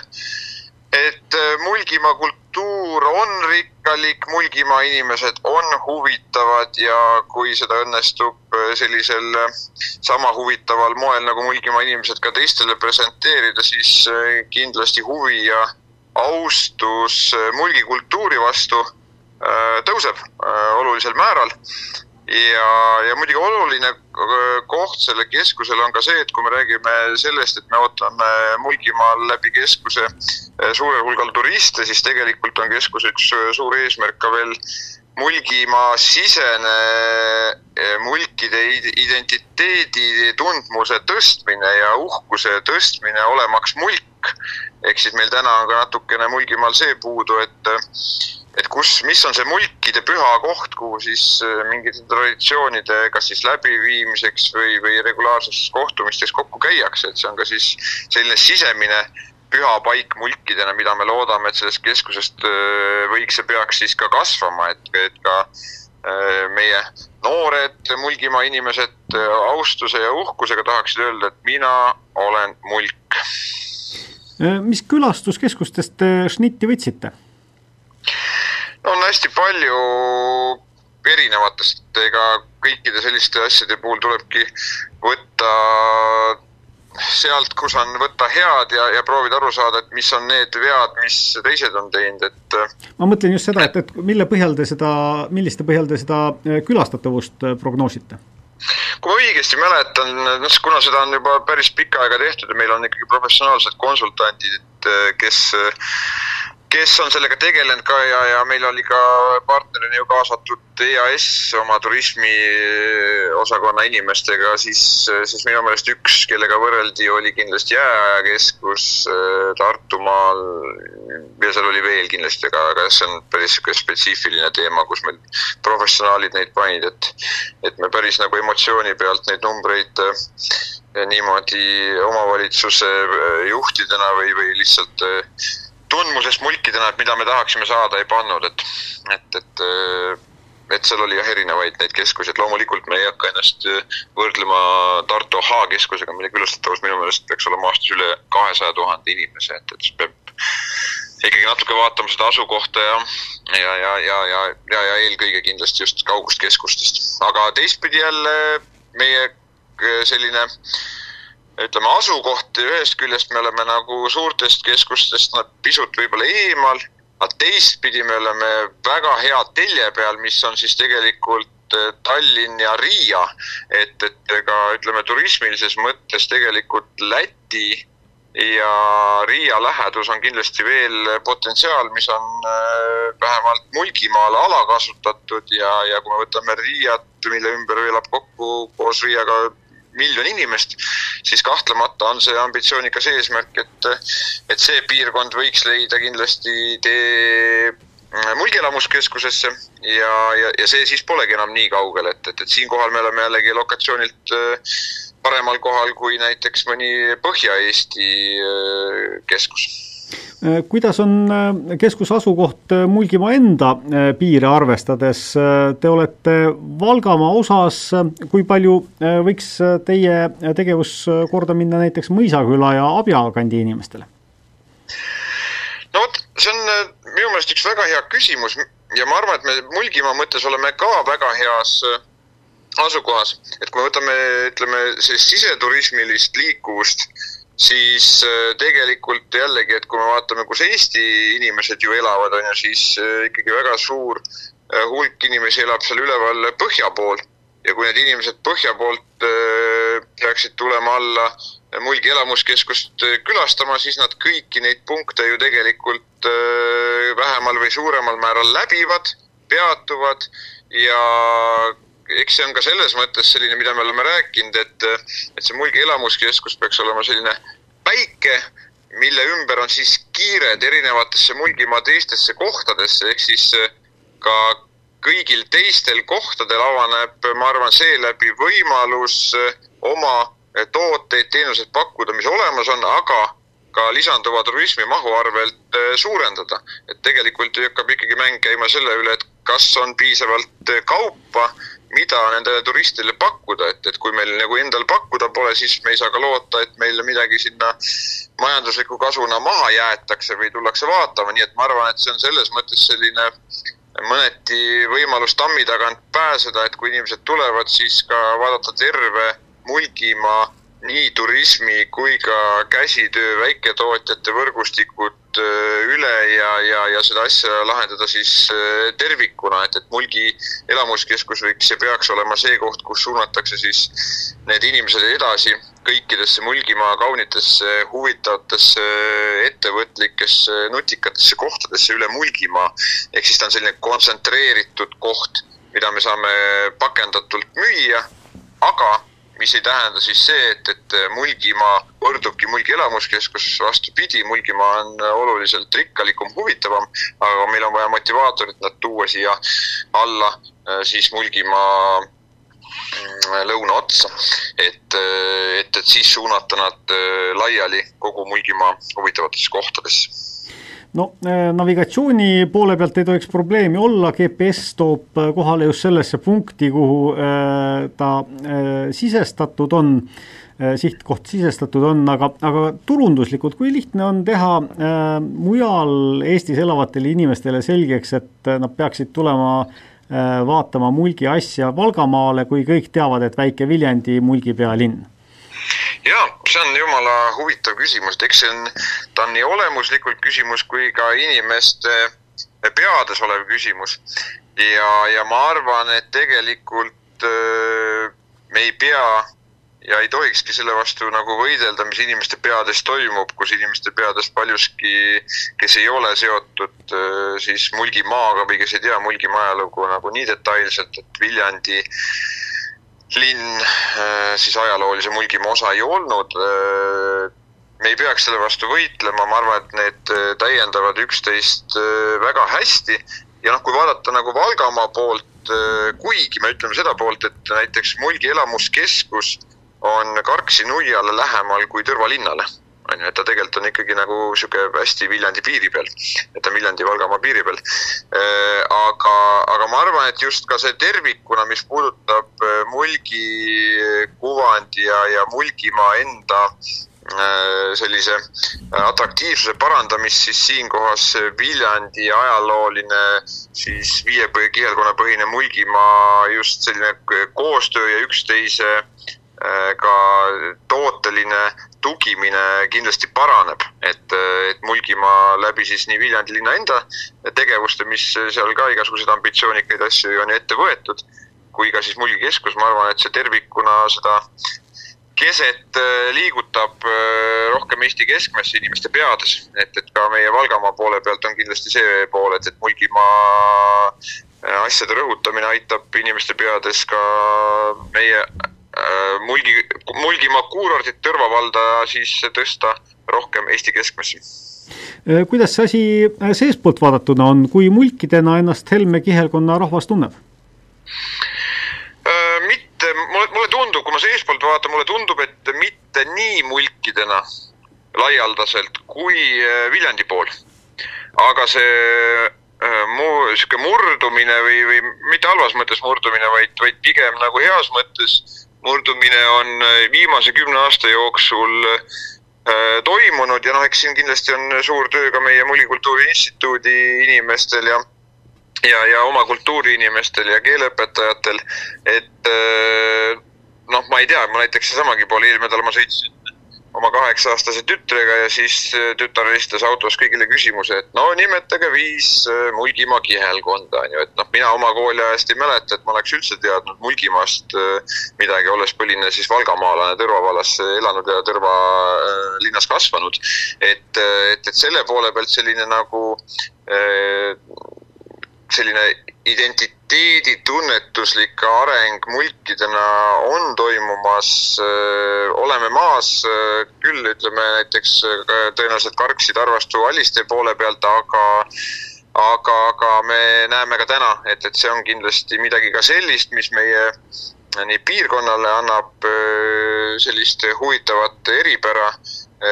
E: et Mulgimaa kultuur on rikkalik, Mulgimaa inimesed on huvitavad ja kui seda õnnestub sellisel äh, sama huvitaval moel nagu Mulgimaa inimesed ka teistele presenteerida, siis äh, kindlasti huvi ja austus äh, mulgikultuuri vastu tõuseb olulisel määral ja, ja muidugi oluline koht sellel keskusel on ka see, et kui me räägime sellest, et me ootame Mulgimaal läbi keskuse suurel hulgal turiste, siis tegelikult on keskuse üks suur eesmärk ka veel Mulgimaa sisene mulkide identiteedi tundmuse tõstmine ja uhkuse tõstmine olemaks mulk. ehk siis meil täna on ka natukene Mulgimaal see puudu, et et kus, mis on see mulkide püha koht, kuhu siis eh, mingite traditsioonide kas siis läbiviimiseks või, või regulaarseks kohtumisteks kokku käiakse, et see on ka siis selline sisemine püha paik mulkidena, mida me loodame, et sellest keskusest võiks ja peaks siis ka kasvama, et, et ka meie noored Mulgimaa inimesed austuse ja uhkusega tahaksid öelda, et mina olen mulk.
B: mis külastuskeskustest te šnitti võtsite?
E: On hästi palju erinevatest, ega kõikide selliste asjade puhul tulebki võtta sealt, kus on võtta head ja, ja proovida aru saada, et mis on need vead, mis teised on teinud, et
B: ma mõtlen just seda, et, et mille põhjal te seda, milliste põhjal te seda äh, külastatavust äh, prognoosite?
E: kui ma õigesti mäletan, noh, kuna seda on juba päris pikka aega tehtud ja meil on ikkagi professionaalsed konsultandid, et kes kes on sellega tegelenud ka ja, ja meil oli ka partnerina ju kaasatud EAS oma turismiosakonna inimestega, siis, siis minu meelest üks, kellega võrreldi, oli kindlasti Jääajakeskus äh, Tartumaal ja seal oli veel kindlasti, aga, aga see on päris niisugune spetsiifiline teema, kus meil professionaalid neid panid, et et me päris nagu emotsiooni pealt neid numbreid äh, niimoodi omavalitsuse äh, juhtidena või, või lihtsalt tundmusest mulkidena, et mida me tahaksime saada, ei pannud, et, et, et et seal oli jah erinevaid neid keskusi, et loomulikult me ei hakka ennast võrdlema Tartu H-keskusega, mille külastatavus minu meelest peaks olema aastas üle kahesaja tuhande inimese, et, et siis peab ikkagi natuke vaatama seda asukohta ja, ja, ja, ja, ja, ja, ja eelkõige kindlasti just kaugust keskustest. aga teistpidi jälle meie selline äh, ütleme, asukoht ühest küljest me oleme nagu suurtest keskustest nad pisut võib-olla eemal, aga teistpidi me oleme väga hea telje peal, mis on siis tegelikult eh, Tallinn ja Riia. et, et ega ütleme turismilises mõttes tegelikult Läti ja Riia lähedus on kindlasti veel potentsiaal, mis on eh, vähemalt Mulgimaal alakasutatud ja, ja kui me võtame Riiat, mille ümber elab kokku koos Riiaga miljon inimest, siis kahtlemata on see ambitsioonikas eesmärk, et, et see piirkond võiks leida kindlasti tee mulgielamuskeskusesse ja, ja, ja see siis polegi enam nii kaugel, et, et, et siinkohal me oleme jällegi lokatsioonilt äh, paremal kohal kui näiteks mõni Põhja-Eesti äh, keskus.
B: Äh, kuidas on äh, keskuse asukoht äh, Mulgimaa enda piire arvestades? Te olete Valgamaa osas, kui palju võiks teie tegevus korda minna näiteks Mõisaküla ja Abja kandi inimestele?
E: no vot, see on minu meelest üks väga hea küsimus ja ma arvan, et me Mulgimaa mõttes oleme ka väga heas asukohas, et kui me võtame, ütleme, sellist siseturismilist liikuvust, siis äh, tegelikult jällegi, et kui me vaatame, kus Eesti inimesed ju elavad, on ju, siis äh, ikkagi väga suur äh, hulk inimesi elab seal üleval põhja pool. Ja kui need inimesed põhja poolt peaksid tulema alla Mulgi elamuskeskust külastama, siis nad kõiki neid punkte ju tegelikult vähemal või suuremal määral läbivad, peatuvad ja eks see on ka selles mõttes selline, mida me oleme rääkinud, et, et see Mulgi elamuskeskus peaks olema selline päike, mille ümber on siis kiired erinevatesse Mulgimaa teistesse kohtadesse, ehk siis äh, ka kõigil teistel kohtadel avaneb, ma arvan, seeläbi võimalus äh, oma tooteid, teenuseid pakkuda, mis olemas on, aga ka lisanduva turismi mahu arvelt suurendada. et tegelikult hakkab ikkagi mäng käima selle üle, et kas on piisavalt kaupa mida nendele turistidele pakkuda, et, et kui meil nagu endal pakkuda pole, siis me ei saa ka loota, et meil midagi sinna majandusliku kasuna maha jäetakse või tullakse vaatama, nii et ma arvan, et see on selles mõttes selline mõneti võimalus tammi tagant pääseda, et kui inimesed tulevad, siis ka vaadata terve Mulgimaa nii turismi kui ka käsitöö väiketootjate võrgustikud Äh, üle ja, ja, ja seda asja lahendada siis äh, tervikuna, et, et Mulgi elamuskeskus võiks ja peaks olema see koht, kus suunatakse siis need inimesed edasi kõikidesse Mulgimaa kaunitesse, huvitavatesse, ettevõtlikesse, nutikatesse kohtadesse üle Mulgimaa. ehk siis ta on selline kontsentreeritud koht, mida me saame pakendatult müüa, aga mis ei tähenda siis see, et, et Mulgimaa võrdubki Mulgi elamuskeskus, vastupidi, Mulgimaa on oluliselt rikkalikum, huvitavam, aga meil on vaja motivaatorit nad tuua siia alla äh, siis Mulgimaa mm, lõuna otsa, et, et, et siis suunata nad äh, laiali kogu Mulgimaa huvitavatesse kohtadesse
B: no äh, navigatsiooni poole pealt ei tohiks probleemi olla, GPS toob äh, kohale just sellesse punkti, kuhu äh, ta sisestatud on, sihtkoht sisestatud on, aga, aga turunduslikult, kui lihtne on teha mujal Eestis elavatele inimestele selgeks, et nad peaksid tulema vaatama Mulgi asja Valgamaale, kui kõik teavad, et väike Viljandi Mulgi pealinn
E: jaa, see on jumala huvitav küsimus, et eks see on, ta on nii olemuslikult küsimus kui ka inimeste peades olev küsimus. ja, ja ma arvan, et tegelikult öö, me ei pea ja ei tohikski selle vastu nagu võidelda, mis inimeste peades toimub, kus inimeste peades paljuski, kes ei ole seotud siis Mulgimaaga või kes ei tea Mulgimaa ajalugu nagu nii detailselt, et Viljandi äh, linn äh, siis ajaloolise Mulgimaa osa ei olnud. Äh, me ei peaks selle vastu võitlema, ma arvan, et need äh, täiendavad üksteist väga hästi ja noh, kui vaadata nagu Valgamaa poolt, kuigi me ütleme seda poolt, et näiteks Mulgi elamuskeskus on Karksi nuiale lähemal kui Tõrva linnale on ju, et ta tegelikult on ikkagi nagu niisugune hästi Viljandi piiri peal, et ta on Viljandi-Valgamaa piiri peal. Äh, aga, aga ma arvan, et just ka see tervikuna, mis puudutab äh, Mulgi kuvandi ja, ja Mulgimaa enda äh, sellise atraktiivsuse parandamist, siis siinkohas Viljandi ajalooline siis viie kihelkonnapõhine Mulgimaa just selline koostöö ja üksteise ka tooteline tugimine kindlasti paraneb, et, et Mulgimaa läbi siis nii Viljandi linna enda tegevuste, mis seal ka igasuguseid ambitsioonikaid asju on ette võetud, kui ka siis Mulgi keskus, ma arvan, et see tervikuna seda keset äh, liigutab äh, rohkem Eesti keskmesse inimeste peades, et, et ka meie Valgamaa poole pealt on kindlasti see pool, et, et Mulgimaa äh, asjade rõhutamine aitab inimeste peades ka meie Äh, Mulgi, Mulgimaa kuurordit Tõrva valda siis tõsta rohkem Eesti keskmesse.
B: Äh, kuidas see asi äh, seestpoolt vaadatuna on, kui mulkidena ennast Helme kihelkonna rahvas tunneb?
E: mitte, mulle, mulle tundub, kui ma seestpoolt vaatan, mulle tundub, et mitte nii mulkidena laialdaselt kui Viljandi pool. aga see mu-, niisugune murdumine või, või mitte halvas mõttes murdumine, vaid, vaid pigem nagu heas mõttes murdumine on äh, viimase kümne aasta jooksul äh, toimunud ja noh, eks siin kindlasti on suur töö ka meie Mullikultuuri Instituudi inimestel ja ja, ja oma kultuuriinimestel ja keeleõpetajatel, et noh, ma ei tea, ma näiteks seesamagi pool eelmine nädal ma sõitsin oma kaheksa-aastase tütrega ja siis äh, tütar esitas autos kõigile küsimuse, et no nimetage viis äh, Mulgimaa kihelkonda, on ju, et noh, mina oma kooliajast ei mäleta, et ma oleks üldse teadnud Mulgimaast äh, midagi, olles põline siis valgamaalane, Tõrva vallas elanud ja Tõrva linnas kasvanud. et, et, et selle poole pealt selline nagu selline identiteedi tunnetuslik areng mulkidena on toimumas, oleme maas küll, ütleme näiteks tõenäoliselt Karksi, Tarvastu, Aliste poole pealt, aga aga, aga me näeme ka täna, et, et see on kindlasti midagi ka sellist, mis meie nii piirkonnale annab sellist huvitavat eripära,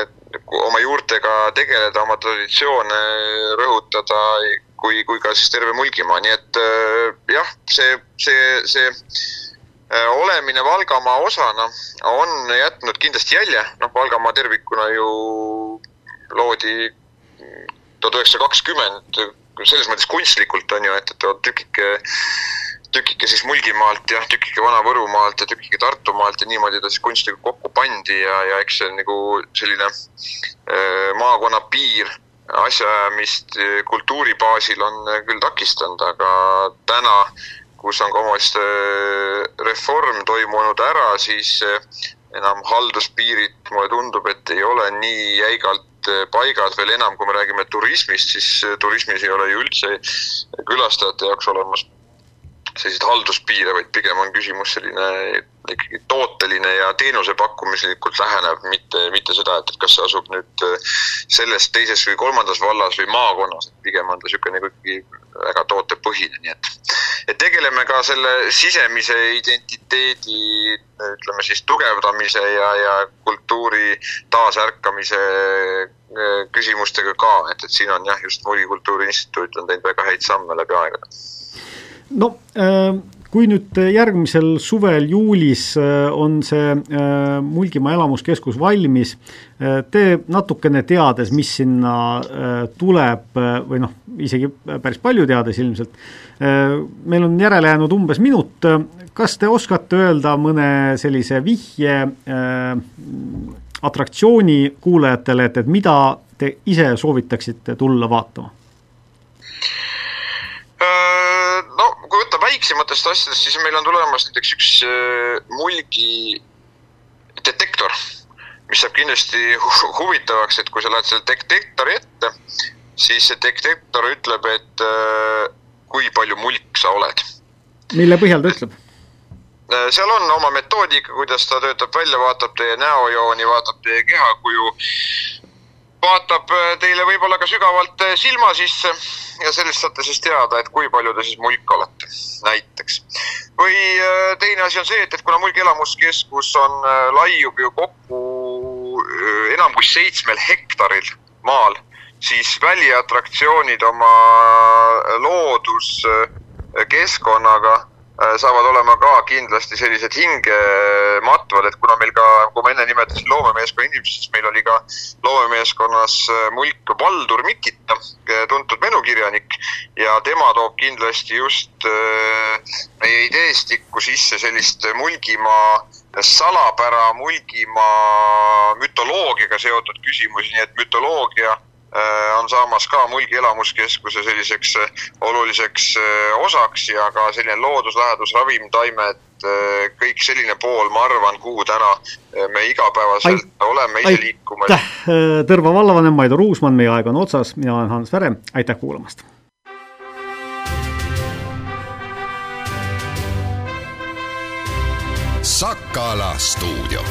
E: et oma juurtega tegeleda, oma traditsioone rõhutada kui, kui ka siis terve Mulgimaa, nii et äh, jah, see, see, see äh, olemine Valgamaa osana on jätnud kindlasti jälje, noh, Valgamaa tervikuna ju loodi tuhat üheksasada kakskümmend selles mõttes kunstlikult on ju, et, et tükike, tükike siis Mulgimaalt ja tükike Vana-Võrumaalt ja tükike Tartumaalt ja niimoodi ta siis kunstlikult kokku pandi ja, ja eks see on nagu selline äh, maakonna piir asjaajamist eh, kultuuri baasil on eh, küll takistanud, aga täna, kus on ka omavalitsuste eh, reform toimunud ära, siis enam halduspiirid, mulle tundub, et ei ole nii jäigalt paigas veel enam, kui me räägime turismist, siis turismis ei ole ju üldse külastajate jaoks olemas selliseid halduspiire, vaid pigem on küsimus selline ikkagi tooteline ja teenuse pakkumislikult läheneb, mitte, mitte seda, et, et kas see asub nüüd äh, selles, teises või kolmandas vallas või maakonnas, et pigem on ta niisugune ikkagi väga tootepõhine, nii et et tegeleme ka selle sisemise identiteedi ütleme siis tugevdamise ja, ja kultuuri taasärkamise äh, küsimustega ka, et, et siin on jah, just Mulgi Kultuuri Instituut on teinud väga häid samme läbi aegade.
B: No äh kui nüüd järgmisel suvel juulis äh, on see äh, Mulgimaa elamuskeskus valmis, äh, te natukene teades, mis sinna tuleb või noh, isegi päris palju teades ilmselt, meil on järele jäänud umbes minut, kas te oskate öelda mõne sellise vihje atraktsiooni kuulajatele, et, et mida te ise soovitaksite tulla vaatama?
E: Väiksematest asjadest, siis meil on tulemas näiteks üks äh, mulgi detektor, mis saab kindlasti huvitavaks, et kui sa lähed selle detektori ette, siis see detektor ütleb, et äh, kui palju mulk sa oled.
B: mille põhjal ta ütleb?
E: Äh, seal on oma metoodika, kuidas ta töötab välja, vaatab teie näojooni, vaatab teie kehakuju, vaatab teile võib-olla ka sügavalt silma sisse ja sellest saate siis teada, et kui palju te siis mulk olete, näiteks. või äh, teine asi on see, et, et kuna Mulgi elamuskeskus on, äh, laiub ju kokku äh, enam kui seitsmel hektaril maal, siis väliatraktsioonid oma looduskeskkonnaga Äh, saavad olema ka kindlasti sellised hingematvad, et kuna meil ka, kui ma enne nimetasin loomemeeskonna inimesi, siis meil oli ka loomemeeskonnas äh, mulk Valdur Mikita, äh, tuntud menukirjanik. Ja tema toob kindlasti just meie ideestikku sisse sellist Mulgimaa salapära, Mulgimaa mütoloogiaga seotud küsimusi, nii et mütoloogia Äh, on saamas ka Mulgi elamuskeskuse selliseks äh, oluliseks äh, osaks ja ka selline looduslähedus, ravimtaimed, kõik selline pool, ma arvan, kuhu täna me igapäevaselt Ait, oleme ise liikumas.
B: aitäh, Tõrva vallavanem Maido Ruusmann, meie aeg on otsas, mina olen Hans Väre, aitäh kuulamast!
A: Sakala stuudio